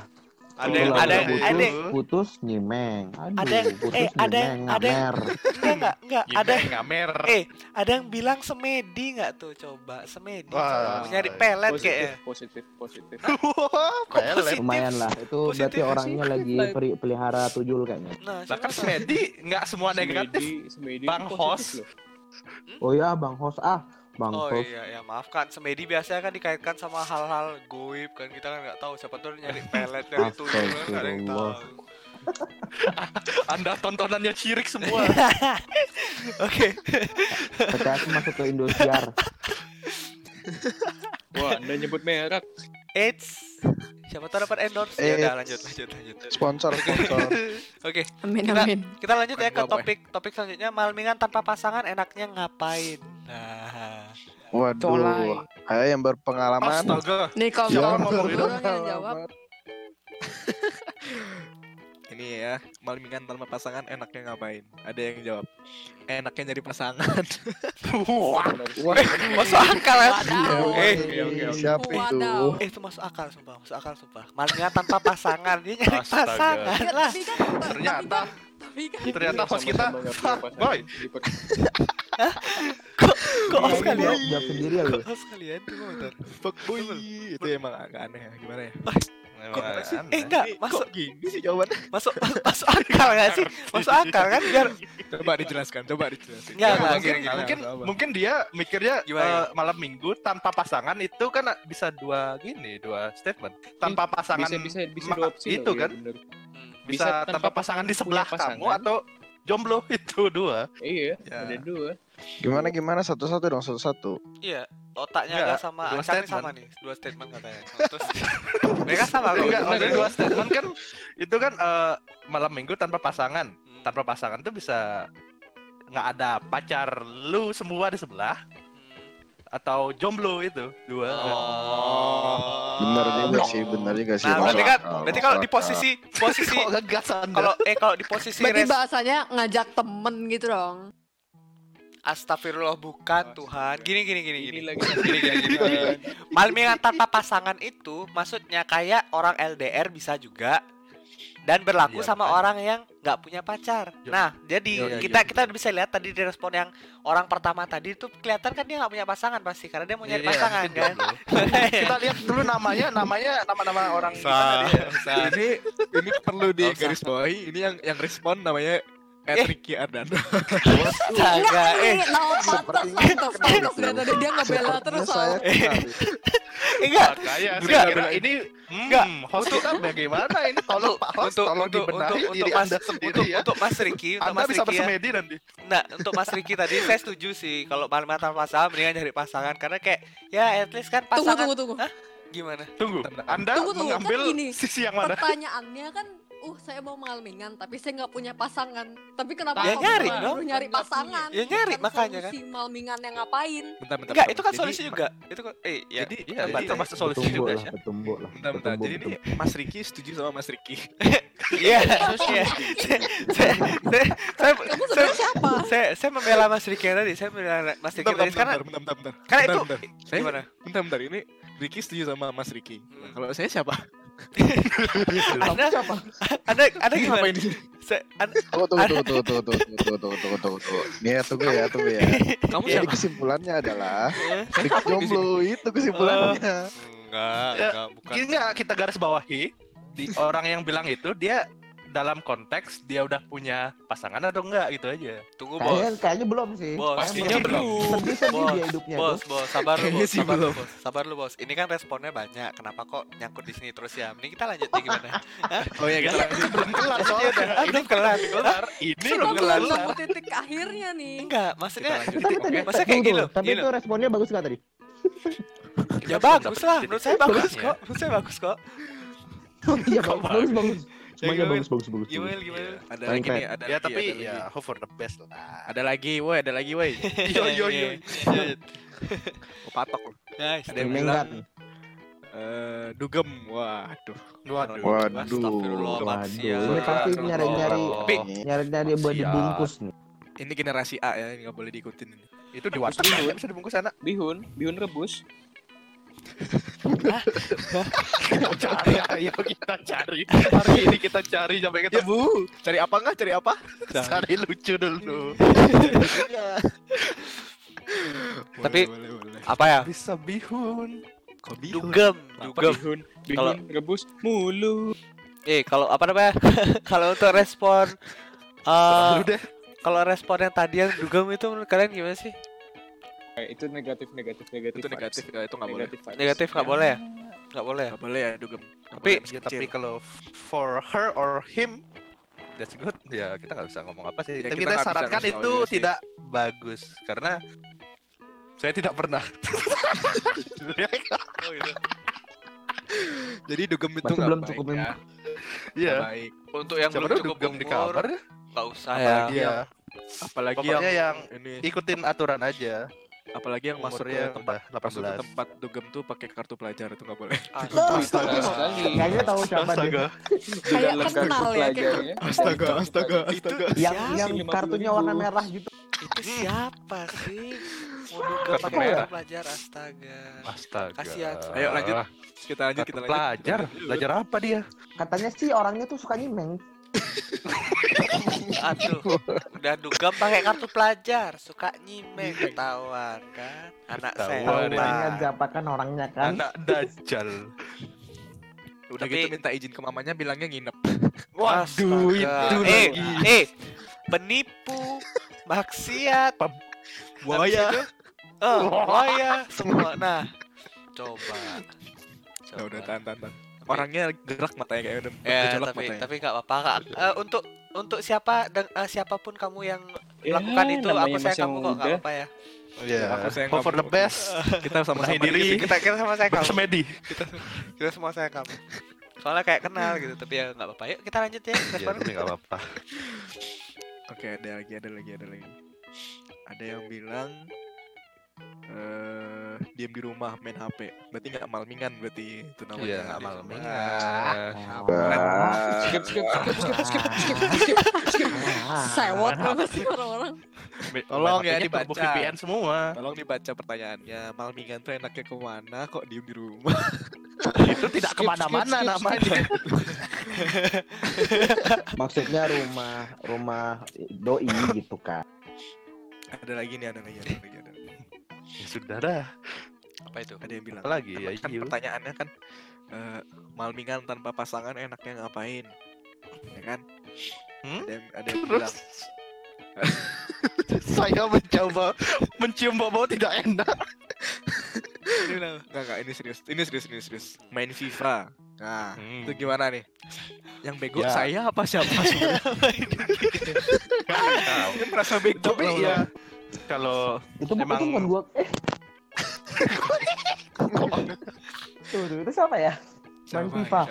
Speaker 1: Ada yang ada yang
Speaker 5: putus,
Speaker 1: ada yang-
Speaker 5: putus nyimeng. Aduh,
Speaker 1: Ada yang-
Speaker 5: putus
Speaker 1: eh, ada yang-
Speaker 5: nyimeng,
Speaker 1: ada yang-
Speaker 5: ngamer.
Speaker 1: enggak enggak enggak ada
Speaker 7: Ada ngamer.
Speaker 1: eh ada yang bilang semedi nggak tuh coba semedi
Speaker 7: Wah.
Speaker 1: coba. nyari pelet
Speaker 6: Positif,
Speaker 1: kayaknya
Speaker 6: positif, positif.
Speaker 7: Wah, pelet.
Speaker 1: positif?
Speaker 5: Lumayan lah. Itu berarti orangnya lagi peri- pelihara tuyul kayaknya.
Speaker 1: nah
Speaker 7: Lah kan semedi nggak semua negatif.
Speaker 6: Semedi, semedi
Speaker 7: Bang
Speaker 6: itu
Speaker 7: Hos.
Speaker 6: positif loh.
Speaker 5: Oh ya, Bang Hos ah. Bang
Speaker 1: Oh iya ya maafkan semedi biasanya kan dikaitkan sama hal-hal goib kan kita kan nggak tahu siapa tuh nyari pelet dari tuyul kan nggak ada yang tahu.
Speaker 7: Anda tontonannya cirik semua.
Speaker 1: Oke.
Speaker 5: Kata aku masuk ke Indosiar.
Speaker 6: Wah, anda nyebut merek.
Speaker 1: Eits. Siapa tahu dapat endorse.
Speaker 3: Eh.
Speaker 1: Ya udah lanjut lanjut lanjut.
Speaker 3: Sponsor, sponsor.
Speaker 1: Oke,
Speaker 4: Amin
Speaker 1: Kita-
Speaker 4: amin.
Speaker 1: kita lanjut ya ke
Speaker 6: apa?
Speaker 1: topik topik selanjutnya malmingan tanpa pasangan enaknya ngapain. Nah,
Speaker 3: Waduh, kayak yang berpengalaman.
Speaker 7: Astaga.
Speaker 4: Nih kalau mau yang jawab.
Speaker 2: Ini ya, malmingan tanpa pasangan enaknya ngapain? Ada yang jawab. Enaknya nyari pasangan.
Speaker 7: Wah,
Speaker 3: Wah,
Speaker 1: masuk akal ya.
Speaker 4: Wadaw.
Speaker 1: Eh,
Speaker 6: Oke, oke, oke.
Speaker 3: siapa itu?
Speaker 1: Eh itu masuk akal sumpah, masuk akal sumpah. Malmingan tanpa pasangan, dia nyari
Speaker 7: Astaga.
Speaker 1: pasangan lah.
Speaker 7: Ternyata.
Speaker 4: Tapi kan
Speaker 7: ternyata host kita
Speaker 6: punya
Speaker 7: fuck
Speaker 6: pasangan.
Speaker 7: boy.
Speaker 1: Kok os
Speaker 5: Iya,
Speaker 1: kalian?
Speaker 5: jawab, sendiri ya lu.
Speaker 1: Kok kalian? Tunggu bentar.
Speaker 2: Fuckboy. Itu emang agak aneh ya. Gimana ya?
Speaker 1: Eh enggak, masuk
Speaker 2: Kok gini sih jawabannya?
Speaker 1: masuk masuk akal nggak sih? Masuk akal kan biar
Speaker 2: Coba dijelaskan, coba dijelaskan.
Speaker 1: Enggak,
Speaker 7: Ya,
Speaker 1: enggak,
Speaker 7: mungkin
Speaker 1: gini,
Speaker 7: mungkin mungkin dia mikirnya
Speaker 1: Gimana?
Speaker 7: eh, malam minggu tanpa pasangan itu kan bisa dua gini dua statement tanpa pasangan
Speaker 6: bisa bisa dua opsi
Speaker 7: itu
Speaker 6: loh,
Speaker 7: kan
Speaker 6: iya, bener.
Speaker 7: Bisa, tanpa pasangan di sebelah kamu
Speaker 6: pasangan.
Speaker 7: atau jomblo itu dua
Speaker 6: Iya,
Speaker 7: Ya.
Speaker 6: ada dua.
Speaker 3: Gimana gimana satu-satu dong satu-satu.
Speaker 1: Iya, otaknya
Speaker 7: Enggak,
Speaker 1: agak sama
Speaker 7: dua statement.
Speaker 1: sama nih, dua statement katanya. Terus mereka sama kok.
Speaker 7: enggak
Speaker 6: ya.
Speaker 7: dua statement kan itu kan eh, malam minggu tanpa pasangan
Speaker 1: Hmm.
Speaker 7: tanpa pasangan tuh bisa nggak ada pacar lu semua di sebelah. Atau jomblo itu dua
Speaker 1: Oh.
Speaker 3: Bener juga sih, bener juga sih.
Speaker 1: Nah, berarti kan berarti kalau di posisi posisi kalau eh kalau di posisi
Speaker 4: berarti
Speaker 1: res
Speaker 4: bahasanya ngajak temen gitu dong.
Speaker 1: Astagfirullah bukan Tuhan. Gini gini gini gini.
Speaker 6: Ini lagi
Speaker 1: Gini gini gini. gini. Malmingan tanpa pasangan itu maksudnya kayak orang LDR bisa juga dan berlaku
Speaker 7: Iya,
Speaker 1: sama
Speaker 7: makanya.
Speaker 1: orang yang nggak punya pacar.
Speaker 7: Yo.
Speaker 1: Nah, jadi
Speaker 7: Yo, iya,
Speaker 1: kita
Speaker 7: iya,
Speaker 1: kita bisa lihat tadi di respon yang orang pertama tadi itu kelihatan kan dia nggak punya pasangan pasti karena dia mau nyari
Speaker 7: Iya,
Speaker 1: pasangan
Speaker 7: mungkin
Speaker 1: kan.
Speaker 8: Kita lihat dulu namanya, namanya nama-nama orang
Speaker 1: Sa- sa-
Speaker 2: ini ini perlu di garis bawahi. Ini yang yang respon namanya
Speaker 1: Eh.
Speaker 2: Ricky Ardano.
Speaker 1: Astaga, eh
Speaker 4: Enggak, nah, pantas,
Speaker 3: Sepertinya
Speaker 4: pantas, pantas. Dia dia ngebela terus soal.
Speaker 3: itu.
Speaker 1: enggak Enggak.
Speaker 7: ini
Speaker 1: Enggak.
Speaker 7: hmm, host kita bagaimana ini tolong Pak host
Speaker 1: untuk
Speaker 7: tolong
Speaker 1: untuk
Speaker 7: dibenahi
Speaker 1: untuk
Speaker 7: diri Anda sendiri
Speaker 1: untuk,
Speaker 7: ya.
Speaker 1: untuk Mas Riki, untuk
Speaker 7: Anda
Speaker 1: Mas
Speaker 7: bisa
Speaker 1: Riki ya.
Speaker 7: bersemedi nanti.
Speaker 1: Nah, untuk Mas Riki tadi saya setuju sih kalau malam mata pasangan mendingan nyari pasangan karena kayak ya at least kan
Speaker 4: Tunggu,
Speaker 1: pasangan
Speaker 4: tunggu, tunggu.
Speaker 1: Hah? gimana?
Speaker 7: Tunggu. Anda
Speaker 4: Tunggu, tunggu, kan
Speaker 7: mengambil
Speaker 4: gini.
Speaker 7: sisi yang mana?
Speaker 4: Pertanyaannya kan, uh saya mau mengalmingan tapi saya nggak punya pasangan. Tapi kenapa
Speaker 1: Ya
Speaker 4: kamu
Speaker 1: nyari dong.
Speaker 4: nyuruh nyari pasangan?
Speaker 1: Ya nyari,
Speaker 4: Bukan
Speaker 1: makanya kan.
Speaker 4: malmingan yang ngapain?
Speaker 2: Bentar, bentar.
Speaker 1: Enggak, itu kan
Speaker 2: Jadi-
Speaker 1: solusi juga. Itu kok eh ya.
Speaker 2: Jadi
Speaker 7: Iya,
Speaker 1: Bentar,
Speaker 7: itu termasuk solusi
Speaker 5: Betumbuk
Speaker 7: juga
Speaker 5: lah,
Speaker 7: ya.
Speaker 5: betumbuk lah.
Speaker 2: Bentar, bentar.
Speaker 5: betumbuk,
Speaker 2: Jadi ini. Mas Ricky setuju sama Mas Ricky.
Speaker 1: Iya. Iya. Saya saya saya saya
Speaker 4: Kamu sebenarnya siapa?
Speaker 1: saya, saya membela Mas Riki tadi. Saya membela Mas Riki tadi karena
Speaker 2: bentar, bentar, bentar.
Speaker 1: karena itu gimana?
Speaker 2: bentar, bentar. Ini Ricky setuju sama Mas Ricky.
Speaker 1: Hmm.
Speaker 2: Kalau saya siapa?
Speaker 1: Anda Anda Anda gimana?
Speaker 2: Apa ini?
Speaker 3: Tunggu, tunggu, tunggu, tunggu, tunggu, tunggu, tunggu, tunggu, tunggu, tunggu, tunggu. Nih ya, tunggu ya, tunggu ya.
Speaker 2: Kamu
Speaker 3: Jadi
Speaker 2: siapa?
Speaker 3: kesimpulannya adalah Rick jomblo itu kesimpulannya.
Speaker 1: enggak,
Speaker 7: Ya,
Speaker 1: enggak bukan.
Speaker 7: Gini nggak kita garis bawahi di orang yang bilang itu dia dalam konteks dia udah punya pasangan atau enggak gitu aja.
Speaker 1: Tunggu, Bos.
Speaker 5: Kayaknya, kayaknya belum sih.
Speaker 1: Bos,
Speaker 7: Pastinya
Speaker 1: ini
Speaker 7: belum.
Speaker 5: Sedih-sedih
Speaker 1: Bos,
Speaker 5: dia hidupnya
Speaker 1: Bos, bos, sabar lu, bos,
Speaker 2: sih
Speaker 1: sabar lu, bos, sabar lu, bos. Ini kan responnya banyak. Kenapa kok nyangkut di sini terus ya? Mending kita lanjut ya gimana?
Speaker 2: Oh ya kita lanjut.
Speaker 7: belum kelar
Speaker 1: Iya,
Speaker 7: soalnya.
Speaker 1: udah. Belum kelar.
Speaker 7: kelar. Ini
Speaker 1: Ini
Speaker 4: Kita
Speaker 1: belum kelar.
Speaker 4: titik akhirnya nih.
Speaker 1: Enggak, maksudnya Masa kayak gini loh,
Speaker 5: tapi itu responnya bagus nggak tadi?
Speaker 1: ya bagus lah. Menurut saya bagus kok. Menurut saya bagus kok.
Speaker 5: Oh iya bagus, bagus, bagus. Semuanya bagus, bagus, bagus.
Speaker 1: Gimana, gimana?
Speaker 2: Ada
Speaker 5: Paling
Speaker 2: lagi nih, ada
Speaker 7: Ya
Speaker 2: lagi,
Speaker 7: tapi
Speaker 2: ada
Speaker 7: ya
Speaker 2: lagi.
Speaker 7: hope for the best lah.
Speaker 2: Ada lagi, woi, ada lagi, woi.
Speaker 7: Yo yo yo.
Speaker 2: Oh, patok.
Speaker 1: Nice.
Speaker 2: Ada yang bilang eh dugem. Waduh.
Speaker 7: Waduh.
Speaker 3: Waduh.
Speaker 5: Ini pasti nyari-nyari
Speaker 1: Tapi
Speaker 5: nyari-nyari buat
Speaker 7: Siap.
Speaker 5: dibungkus nih.
Speaker 2: Ini generasi A ya, ini nggak boleh diikutin ini.
Speaker 7: Itu di warteg bisa dibungkus anak.
Speaker 6: Bihun, bihun rebus.
Speaker 7: Cari ayo kita cari hari ini kita cari sampai ketemu
Speaker 2: Cari apa nggak? Cari apa?
Speaker 7: cari lucu dulu
Speaker 1: Tapi,
Speaker 2: boleh, boleh, boleh.
Speaker 1: apa ya?
Speaker 7: bisa bihun
Speaker 2: Kok bihun?
Speaker 1: Dugem, dugem.
Speaker 6: bihun?
Speaker 1: Kalau-
Speaker 6: Bihun rebus mulu.
Speaker 1: Eh, kalau apa namanya? kalau untuk respon eh
Speaker 7: deh
Speaker 1: kalau respon yang tadi yang dugem itu menurut kalian gimana sih?
Speaker 6: Eh, itu negatif, negatif, negatif.
Speaker 2: Itu negatif, ya, itu nggak boleh.
Speaker 6: Negatif vibes.
Speaker 1: Negatif nggak boleh ya? Nggak boleh ya?
Speaker 2: Nggak boleh ya dugem.
Speaker 1: Tapi-
Speaker 2: boleh,
Speaker 7: ya, tapi
Speaker 2: kecil.
Speaker 7: kalau for her or him that's good ya kita nggak bisa ngomong apa sih
Speaker 2: Ya,
Speaker 7: tapi
Speaker 2: kita
Speaker 7: kita sarankan itu
Speaker 2: sih.
Speaker 7: tidak bagus karena saya tidak pernah
Speaker 1: Oh, itu.
Speaker 2: Jadi dugem itu nggak
Speaker 5: belum
Speaker 2: baik
Speaker 5: cukup
Speaker 2: ya.
Speaker 7: Iya.
Speaker 2: Nggak baik.
Speaker 1: Untuk yang
Speaker 7: Siapa
Speaker 1: belum cukup
Speaker 7: dugem di
Speaker 1: umur,
Speaker 7: kamar
Speaker 1: nggak usah ya.
Speaker 2: Apalagi
Speaker 7: Iya.
Speaker 2: Apalagi
Speaker 7: Pokoknya
Speaker 2: yang,
Speaker 7: yang
Speaker 2: ini
Speaker 7: ikutin aturan aja
Speaker 2: apalagi yang masuk ke tempat masuk ke
Speaker 7: 18
Speaker 2: tempat dugem tuh pakai kartu pelajar itu nggak boleh.
Speaker 6: Astaga.
Speaker 5: Kayaknya tahu siapa dia.
Speaker 7: astaga
Speaker 4: Kayak kenal ya.
Speaker 2: Astaga, astaga, astaga.
Speaker 5: Yang yang kartunya
Speaker 6: 50.000?
Speaker 5: warna merah gitu.
Speaker 1: Itu siapa sih? Mau
Speaker 7: Kartu merah.
Speaker 1: pelajar astaga.
Speaker 7: astaga
Speaker 1: Kasihan.
Speaker 2: Ayo lanjut. Kita lanjut, kita lanjut.
Speaker 7: pelajar belajar apa dia
Speaker 5: Katanya sih orangnya tuh suka nyimeng.
Speaker 1: Aduh, udah dugem pakai kartu pelajar, suka nyimeng ketahuan kan? Anak
Speaker 7: ini.
Speaker 5: Orangnya
Speaker 1: setan.
Speaker 5: siapa kan orangnya kan.
Speaker 7: anak dajjal
Speaker 2: Udah
Speaker 1: Tapi-
Speaker 2: gitu minta izin ke mamanya bilangnya nginep.
Speaker 7: waduh itu
Speaker 1: eh,
Speaker 7: lagi
Speaker 1: eh, penipu, maksiat,
Speaker 2: Buaya.
Speaker 1: Oh, buaya semua. Nah, coba.
Speaker 2: Ya udah tahan tahan tahan. Orangnya gerak matanya kayak udah
Speaker 1: Ya, tapi
Speaker 2: matanya.
Speaker 1: tapi nggak apa-apa. Eh, untuk untuk siapa dan eh, siapa pun kamu yang
Speaker 6: Ya,
Speaker 1: melakukan itu, aku sayang kamu kok nggak apa-apa ya.
Speaker 7: ya
Speaker 2: Aku sayang
Speaker 7: hope for the best
Speaker 2: kita sama-sama
Speaker 7: diri.
Speaker 2: dikit.
Speaker 1: Kita kita sama saya kamu.
Speaker 7: bersemedi
Speaker 1: Kita semua saya kamu. Soalnya kayak kenal gitu, tapi ya nggak apa-apa. Yuk kita lanjut ya.
Speaker 7: ya
Speaker 1: Respon.
Speaker 7: tapi nggak apa-apa
Speaker 2: Oke, ada lagi, ada lagi, ada lagi. Ada yang bilang eh diam di rumah main HP. Berarti nggak malmingan berarti itu namanya.
Speaker 7: iya nggak malam
Speaker 6: Skip, skip, skip, skip, skip, skip, skip, skip.
Speaker 4: Sewot banget sih orang-orang.
Speaker 2: Tolong ya dibaca.
Speaker 7: VPN semua
Speaker 2: Tolong dibaca pertanyaannya. Malmingan tuh enaknya ke mana? Kok diem di rumah?
Speaker 7: itu tidak
Speaker 6: ke mana-mana
Speaker 7: namanya.
Speaker 5: Maksudnya rumah rumah doi gitu kan.
Speaker 2: Ada lagi nih, ada lagi, ada lagi, ada lagi.
Speaker 7: Ya sudah dah.
Speaker 1: Apa itu?
Speaker 2: Ada yang bilang.
Speaker 7: Apa lagi ya?
Speaker 2: kan
Speaker 7: Yu?
Speaker 2: pertanyaannya kan eh, malmingan tanpa pasangan enaknya ngapain? Ya kan?
Speaker 7: Hmm?
Speaker 2: Ada yang, ada yang
Speaker 7: Terus
Speaker 2: bilang
Speaker 7: saya mencoba mencium bau tidak enak.
Speaker 2: enggak enggak ini serius. Ini serius, ini serius. Main FIFA. Nah,
Speaker 7: Hmm.
Speaker 2: itu gimana nih? Yang bego
Speaker 7: Ya.
Speaker 2: saya apa siapa sebenarnya? Dia merasa bego.
Speaker 7: Ya kalau
Speaker 5: Itu bukan
Speaker 7: Emang-
Speaker 5: itu bukan gua. Eh. tuh, tuh, itu siapa ya? Main FIFA.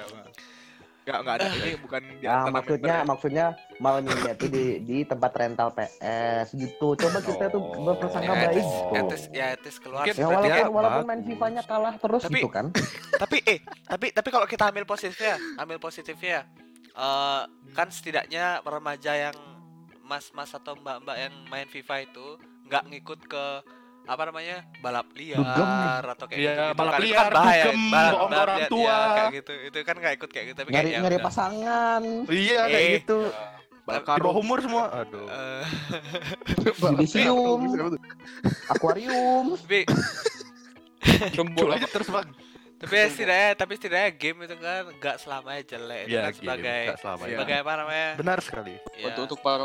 Speaker 2: Enggak, enggak ada. Ini bukan di
Speaker 5: Ya
Speaker 2: antara
Speaker 5: maksudnya
Speaker 2: member
Speaker 5: maksudnya malamnya tuh di di tempat rental PS gitu. Coba kita tuh
Speaker 7: Oh.
Speaker 5: berprasangka
Speaker 1: Ya,
Speaker 5: baik.
Speaker 1: etis,
Speaker 5: tuh.
Speaker 1: etis, ya keluar.
Speaker 7: Mungkin
Speaker 5: Ya walaupun
Speaker 7: kan
Speaker 5: walaupun main. FIFA-nya kalah terus
Speaker 1: Tapi-
Speaker 5: gitu kan.
Speaker 1: tapi eh tapi tapi kalau kita ambil positifnya ambil positifnya eh kan setidaknya remaja yang mas-mas atau mbak-mbak yang main FIFA itu nggak ngikut ke apa namanya balap liar atau kayak
Speaker 7: Iya,
Speaker 1: gitu,
Speaker 7: balap
Speaker 1: kan.
Speaker 7: Liar,
Speaker 1: kan bahaya
Speaker 7: dugem,
Speaker 1: balap, balap
Speaker 7: orang
Speaker 1: liar,
Speaker 7: tua.
Speaker 1: ya, kayak gitu itu kan nggak ikut kayak gitu tapi
Speaker 5: Nyari
Speaker 1: kayak ya
Speaker 5: nyari
Speaker 1: udah.
Speaker 5: pasangan.
Speaker 7: Iya kayak
Speaker 1: Eh.
Speaker 7: gitu.
Speaker 2: Balap
Speaker 7: Di bawah umur semua. Aduh.
Speaker 5: Yudisium, akuarium.
Speaker 1: tapi
Speaker 7: Coba aja terus bang.
Speaker 1: tapi ya setidaknya tapi setidaknya game itu kan nggak selamanya jelek itu
Speaker 7: Iya,
Speaker 1: kan sebagai
Speaker 7: selamanya.
Speaker 1: sebagai apa namanya
Speaker 7: Benar sekali.
Speaker 1: ya,
Speaker 6: Untuk untuk para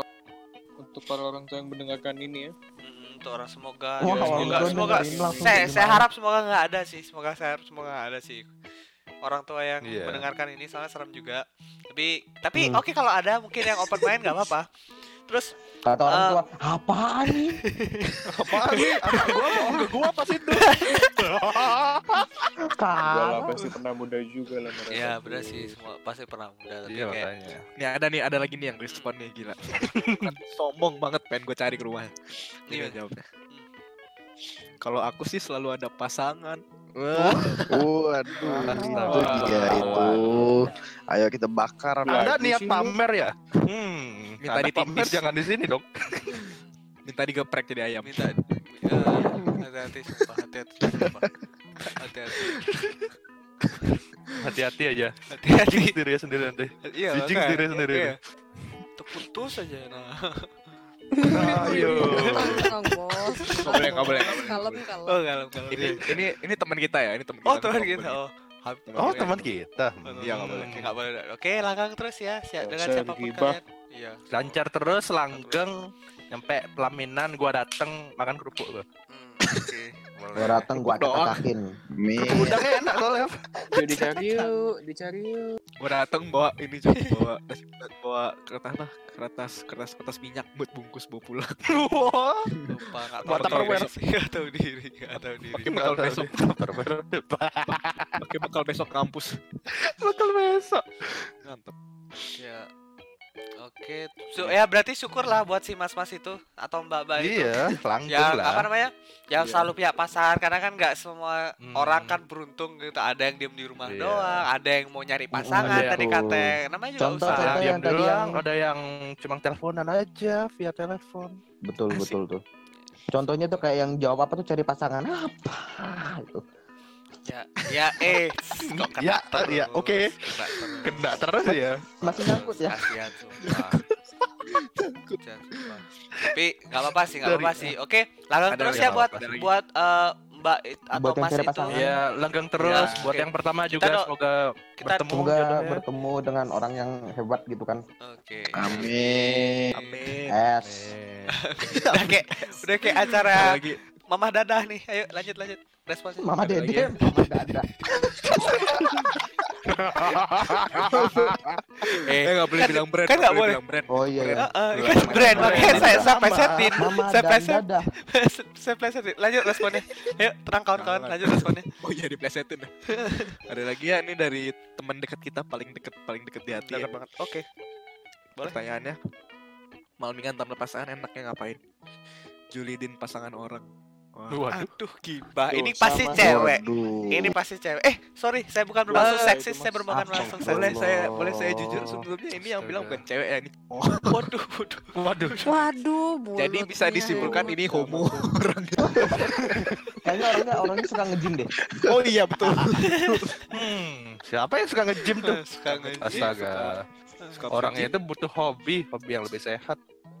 Speaker 6: untuk para orang tua yang mendengarkan ini ya.
Speaker 1: mm, untuk orang semoga
Speaker 5: Wah,
Speaker 1: ya, semoga semoga saya saya harap semoga nggak ada sih semoga saya harap semoga nggak ada sih orang tua yang
Speaker 7: Iya.
Speaker 1: mendengarkan ini soalnya serem juga tapi tapi
Speaker 5: Hmm.
Speaker 1: oke kalau ada mungkin yang open mind nggak apa-apa terus
Speaker 5: Kata orang
Speaker 1: Eh.
Speaker 5: tua, apaan nih?
Speaker 7: Apaan nih? Anak gua bohong ke gua pas itu.
Speaker 5: Kalah.
Speaker 6: pasti pernah muda juga lah mereka.
Speaker 1: ya benar sih semua pasti pernah muda tapi
Speaker 7: Iya
Speaker 1: kayak
Speaker 7: makanya.
Speaker 2: Nih ada nih, ada lagi nih yang respon nih gila. Kan sombong banget pengen gue cari ke rumahnya. Ini
Speaker 1: Iya.
Speaker 2: jawabnya. Kalau aku sih selalu ada pasangan. Wah,
Speaker 3: Waduh, itu
Speaker 2: Wah.
Speaker 3: dia itu. Ayo kita bakar
Speaker 7: Anda
Speaker 6: Lagi
Speaker 7: niat pamer ya? Hmm.
Speaker 2: Minta ditipis.
Speaker 7: pamer jangan di sini dong.
Speaker 2: minta digeprek jadi ayam.
Speaker 1: minta eh, hati-hati sumpah hati-hati sumpah. Hati-hati
Speaker 7: Hati-hati aja.
Speaker 1: hati-hati
Speaker 7: sendiri ya sendiri nanti.
Speaker 1: iya
Speaker 7: Jijik
Speaker 1: makanya.
Speaker 7: sendiri sendiri.
Speaker 1: Iya. terputus aja nah
Speaker 7: Ayo.
Speaker 4: Tenang, bos.
Speaker 2: Boleh, nggak boleh.
Speaker 4: Kalem, kalem.
Speaker 1: oh kalem kalem
Speaker 2: Ini ini ini teman kita ya, ini teman kita.
Speaker 1: oh teman
Speaker 2: Nggak
Speaker 1: kita oh
Speaker 7: Oh
Speaker 1: oke.
Speaker 7: teman kita.
Speaker 2: Iya, nggak boleh.
Speaker 1: Oke, nggak boleh. Oke, langgang terus ya. Siap dengan
Speaker 6: digibah.
Speaker 1: kalian. Iya.
Speaker 7: Lancar terus, langgeng, nyampe pelaminan gua dateng makan kerupuk gua.
Speaker 1: Hmm, Oke.
Speaker 5: Gua dateng gua acak-acakin.
Speaker 7: Udangnya enak soalnya.
Speaker 6: Yuk dicari yuk, dicari yuk.
Speaker 2: Gua dateng bawa ini cuy, bawa bawa kertas apa? Kertas kertas kertas minyak buat bungkus bawa pulang.
Speaker 7: Wah.
Speaker 1: Lupa nggak tahu
Speaker 7: Tupperware.
Speaker 1: diri. Nggak tahu diri. Nggak tahu diri.
Speaker 2: Pakai bekal besok,
Speaker 7: Tupperware.
Speaker 2: pakai bekal besok kampus.
Speaker 7: Bekal besok.
Speaker 2: Mantap.
Speaker 1: Ya. Oke. So, ya berarti syukurlah buat si mas-mas itu atau mbak-mbak itu.
Speaker 7: Iya, langgeng
Speaker 1: Yang
Speaker 7: lah.
Speaker 1: apa namanya? Yang
Speaker 2: Iya.
Speaker 1: selalu punya pasangan karena kan nggak semua
Speaker 7: Hmm.
Speaker 1: orang kan beruntung gitu. Ada yang diem di rumah
Speaker 7: Iya.
Speaker 1: doang, ada yang mau nyari pasangan
Speaker 7: Ada yang-
Speaker 1: tadi kata. Namanya juga
Speaker 5: Contoh,
Speaker 1: usaha.
Speaker 5: contoh.
Speaker 7: Ada yang
Speaker 5: yang tadi
Speaker 7: doang,
Speaker 5: yang-
Speaker 7: ada yang cuma teleponan aja via telepon.
Speaker 5: Betul
Speaker 7: Asik.
Speaker 5: betul tuh. Contohnya tuh kayak yang jawab apa tuh cari pasangan apa itu.
Speaker 1: Ya, ya eh kok kena
Speaker 7: Ya,
Speaker 1: terus,
Speaker 7: ya, oke.
Speaker 1: kena terus.
Speaker 7: Kena terus ya.
Speaker 5: Masih nyangkut ya.
Speaker 1: Kasihan sumpah. Tapi nggak apa-apa sih, nggak apa-apa sih. Oke, langgang
Speaker 2: Ada
Speaker 1: terus
Speaker 2: lagi,
Speaker 1: ya
Speaker 7: nggak
Speaker 1: buat buat eh, Mbak atau
Speaker 5: Buat
Speaker 1: Mas itu.
Speaker 7: Ya, langgeng terus
Speaker 1: Ya,
Speaker 7: buat
Speaker 1: oke.
Speaker 7: yang pertama juga
Speaker 1: do-
Speaker 7: semoga
Speaker 1: kita
Speaker 7: bertemu
Speaker 5: Semoga
Speaker 7: jodohnya.
Speaker 5: bertemu dengan orang yang hebat gitu kan.
Speaker 1: Oke.
Speaker 3: Amin.
Speaker 2: Amin.
Speaker 5: Es.
Speaker 1: udah kayak udah kayak acara. Mamah Dadah nih. Ayo lanjut lanjut. Responsnya.
Speaker 5: Mama
Speaker 2: Ada
Speaker 5: Dede,
Speaker 2: ya?
Speaker 5: Mama Dada.
Speaker 1: Eh,
Speaker 2: Eh nggak boleh
Speaker 1: kan-
Speaker 2: bilang brand.
Speaker 1: kan nggak boleh.
Speaker 2: bilang brand.
Speaker 5: Oh iya ya.
Speaker 1: Heeh,
Speaker 2: Brand.
Speaker 1: kan brand makanya saya saya plesetin. Saya
Speaker 5: dan
Speaker 1: pleset.
Speaker 5: Dada.
Speaker 1: saya plesetin. Lanjut responnya. Ayo, tenang kawan-kawan, lanjut responnya.
Speaker 2: Oh iya diplesetin. Ada lagi ya ini dari teman dekat kita paling deket paling deket di hati. ya.
Speaker 1: Dekat banget. Oke. Boleh.
Speaker 2: Pertanyaannya, malmingan tanpa pasangan enaknya ngapain? Julidin pasangan orang.
Speaker 7: Waduh.
Speaker 1: Aduh, gibah. Ini pasti
Speaker 6: sama.
Speaker 1: cewek.
Speaker 3: Waduh.
Speaker 1: Ini pasti cewek. Eh, sorry, saya bukan bermaksud seksis, saya bermaksud langsung
Speaker 3: boleh.
Speaker 2: Boleh
Speaker 1: seksis.
Speaker 2: saya boleh saya jujur sebelumnya ini yang bilang bukan cewek ya ini.
Speaker 1: Waduh, waduh.
Speaker 7: Waduh.
Speaker 4: Waduh,
Speaker 2: Jadi bisa disimpulkan ini homo orangnya.
Speaker 5: Kayaknya orangnya orangnya suka nge-gym deh.
Speaker 2: Oh iya betul.
Speaker 7: Hmm, siapa yang suka nge-gym tuh?
Speaker 1: Suka nge-gym.
Speaker 7: Astaga.
Speaker 2: Suka
Speaker 7: Orangnya itu butuh hobi, hobi yang lebih sehat.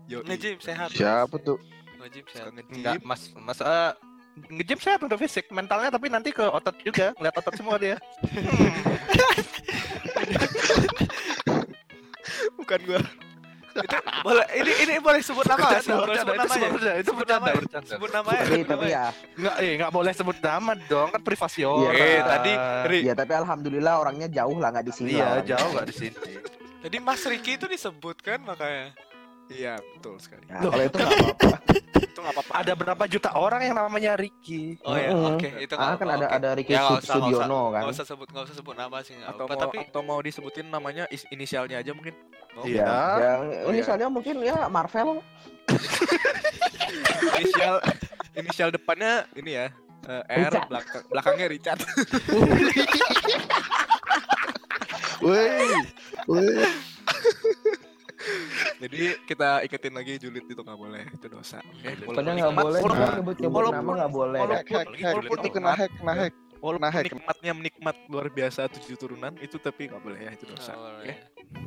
Speaker 2: Yo,
Speaker 1: Nge-gym sehat.
Speaker 3: Siapa tuh?
Speaker 1: Nge-gym
Speaker 2: suka
Speaker 1: sehat.
Speaker 2: nge-gym.
Speaker 7: Enggak, Mas, Mas eh, nge-gym sehat untuk fisik, mentalnya tapi nanti ke otot juga, ngeliat otot semua dia.
Speaker 2: Bukan gua.
Speaker 1: Boleh ini ini boleh sebut nama? Boleh
Speaker 7: Bercanda,
Speaker 1: sebut
Speaker 7: itu
Speaker 1: namanya.
Speaker 7: bercanda, itu
Speaker 1: Sebut
Speaker 7: bercanda,
Speaker 1: namanya.
Speaker 7: bercanda.
Speaker 1: Sebut.
Speaker 5: Tapi
Speaker 1: sebut
Speaker 5: tapi ya,
Speaker 7: Enggak, eh enggak boleh sebut nama dong, kan privasi
Speaker 5: Iya,
Speaker 7: orang.
Speaker 1: Eh, tadi Ri,
Speaker 5: ya tapi alhamdulillah orangnya jauh lah nggak di sini.
Speaker 7: Iya, jauh enggak di sini.
Speaker 1: tadi Mas Riki itu disebutkan makanya.
Speaker 2: Iya, betul sekali.
Speaker 5: Nah, kalau itu nggak apa-apa.
Speaker 2: Itu enggak apa-apa.
Speaker 7: Ada berapa juta orang yang namanya Ricky?
Speaker 1: Oh ya, oke, itu
Speaker 5: Ah kan ada
Speaker 1: oke.
Speaker 5: ada Ricky
Speaker 1: Ya, usah, nggak usah.
Speaker 5: Sudiono kan.
Speaker 1: Nggak usah sebut, nggak usah sebut nama sih
Speaker 2: Atau
Speaker 1: apa.
Speaker 2: mau
Speaker 1: Tapi
Speaker 2: atau mau disebutin namanya is- inisialnya aja mungkin.
Speaker 7: Iya.
Speaker 5: Ya, yang
Speaker 2: Oh, iya.
Speaker 5: inisialnya mungkin ya Marvel.
Speaker 2: Inisial inisial depannya ini ya. eh, R
Speaker 5: Richard.
Speaker 2: belakang belakangnya Richard.
Speaker 3: Woi. Woi.
Speaker 2: Jadi kita ingetin lagi julid itu nggak boleh, itu dosa. Oke,
Speaker 5: Pokoknya nggak boleh.
Speaker 2: Walaupun-
Speaker 5: Nyebut-nyebut nama nggak boleh.
Speaker 2: Walaupun
Speaker 3: Itu kena hack, kena hack.
Speaker 2: Walaupun
Speaker 3: Nah, hack.
Speaker 2: nikmatnya menikmat luar biasa tujuh turunan itu tapi nggak boleh ya itu dosa.
Speaker 1: Nggak boleh.
Speaker 2: Oke.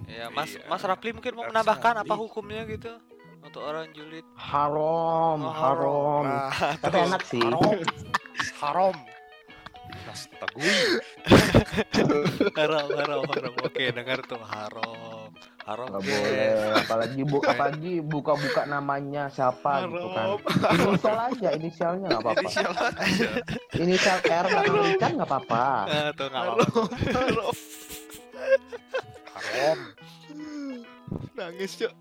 Speaker 1: Ya, Mas
Speaker 2: Iya,
Speaker 1: Mas Rapli mungkin mau menambahkan apa hukumnya gitu untuk orang julid.
Speaker 5: Haram,
Speaker 1: Oh,
Speaker 5: haram.
Speaker 1: Nah,
Speaker 5: Tapi enak sih.
Speaker 7: Haram. Astagui.
Speaker 1: haram, haram, haram. Oke, dengar tuh haram. Haram.
Speaker 5: Nggak
Speaker 1: oke.
Speaker 5: boleh. Apalagi bu, apalagi buka-buka namanya siapa gitu kan. Inisial aja, inisialnya nggak apa-apa.
Speaker 7: Inisial aja.
Speaker 5: Inisial R belakang Richard nggak apa-apa.
Speaker 1: Nah, tuh nggak apa-apa.
Speaker 7: Haram.
Speaker 2: Nangis cok.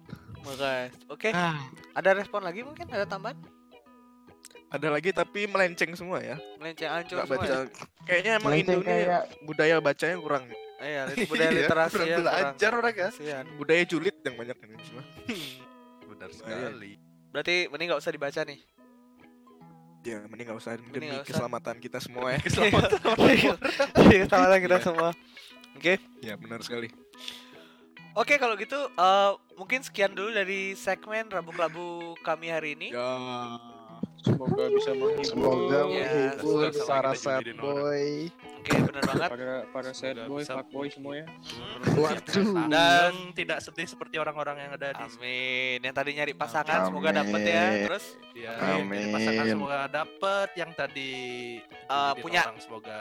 Speaker 1: Makanya. Oke,
Speaker 2: Ah,
Speaker 1: ada respon lagi mungkin? Ada tambahan?
Speaker 2: ada lagi tapi melenceng semua ya.
Speaker 1: Melenceng ancur
Speaker 2: Nggak
Speaker 1: semua
Speaker 2: baca.
Speaker 1: ya?
Speaker 2: Kayaknya emang
Speaker 5: Melenceng
Speaker 2: Indo
Speaker 5: kayak
Speaker 2: budaya bacanya kurang.
Speaker 1: Iya, budaya
Speaker 7: Iya,
Speaker 1: literasi
Speaker 7: kurang
Speaker 1: ya.
Speaker 7: belajar mereka.
Speaker 1: Kasihan.
Speaker 2: Budaya julid yang banyak ini semua.
Speaker 7: Benar sekali.
Speaker 1: Berarti mending nggak usah dibaca nih.
Speaker 2: Ya, mending nggak usah
Speaker 1: Mending
Speaker 2: demi
Speaker 1: nggak usah.
Speaker 2: keselamatan kita semua ya.
Speaker 1: Keselamatan Keselamatan kita
Speaker 2: Iya.
Speaker 1: semua. Oke.
Speaker 2: ya, benar sekali.
Speaker 1: Oke, kalau gitu eh, mungkin sekian dulu dari segmen Rabu Kelabu kami hari ini.
Speaker 2: Ya.
Speaker 6: Semoga bisa menghibur
Speaker 3: Semoga
Speaker 1: Ya,
Speaker 3: menghibur para
Speaker 7: kita
Speaker 3: sad boy.
Speaker 1: Banget.
Speaker 6: para para sad boy, fuck boy semua ya.
Speaker 3: Waduh.
Speaker 7: Dan tidak sedih seperti orang-orang yang ada di
Speaker 1: Amin. Yang tadi nyari pasangan semoga dapet ya. Terus
Speaker 7: Ya,
Speaker 3: Amin.
Speaker 7: pasangan semoga dapet yang tadi
Speaker 1: Eh,
Speaker 7: dijulitin
Speaker 1: punya.
Speaker 7: orang semoga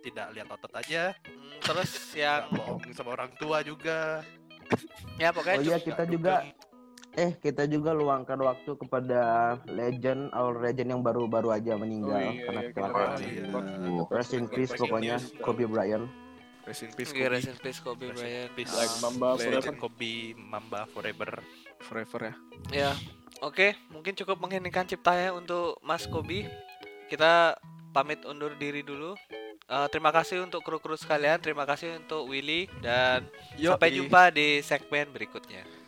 Speaker 7: tidak lihat otot aja,
Speaker 1: mm, terus yang
Speaker 7: bohong sama orang tua juga.
Speaker 1: ya pokoknya
Speaker 5: Oh iya kita juga eh kita juga luangkan waktu kepada legend our legend yang baru-baru aja meninggal
Speaker 6: Oh iya,
Speaker 5: karena
Speaker 6: iya,
Speaker 5: kecelakaan.
Speaker 7: iya.
Speaker 5: Rest in peace pokoknya. Kobe Bryant.
Speaker 2: Rest in peace, Kobe.
Speaker 1: rest in peace Kobe
Speaker 7: Rest in
Speaker 1: Bryant.
Speaker 7: peace.
Speaker 6: Like Mamba
Speaker 2: Legend.
Speaker 6: forever.
Speaker 7: Kobe Mamba forever.
Speaker 2: forever ya.
Speaker 1: Ya, oke, mungkin cukup mengheningkan ciptanya untuk Mas Kobi. Kita pamit undur diri dulu. Eh, terima kasih untuk kru-kru sekalian, terima kasih untuk Willy dan
Speaker 2: Yoi.
Speaker 1: sampai jumpa di segmen berikutnya.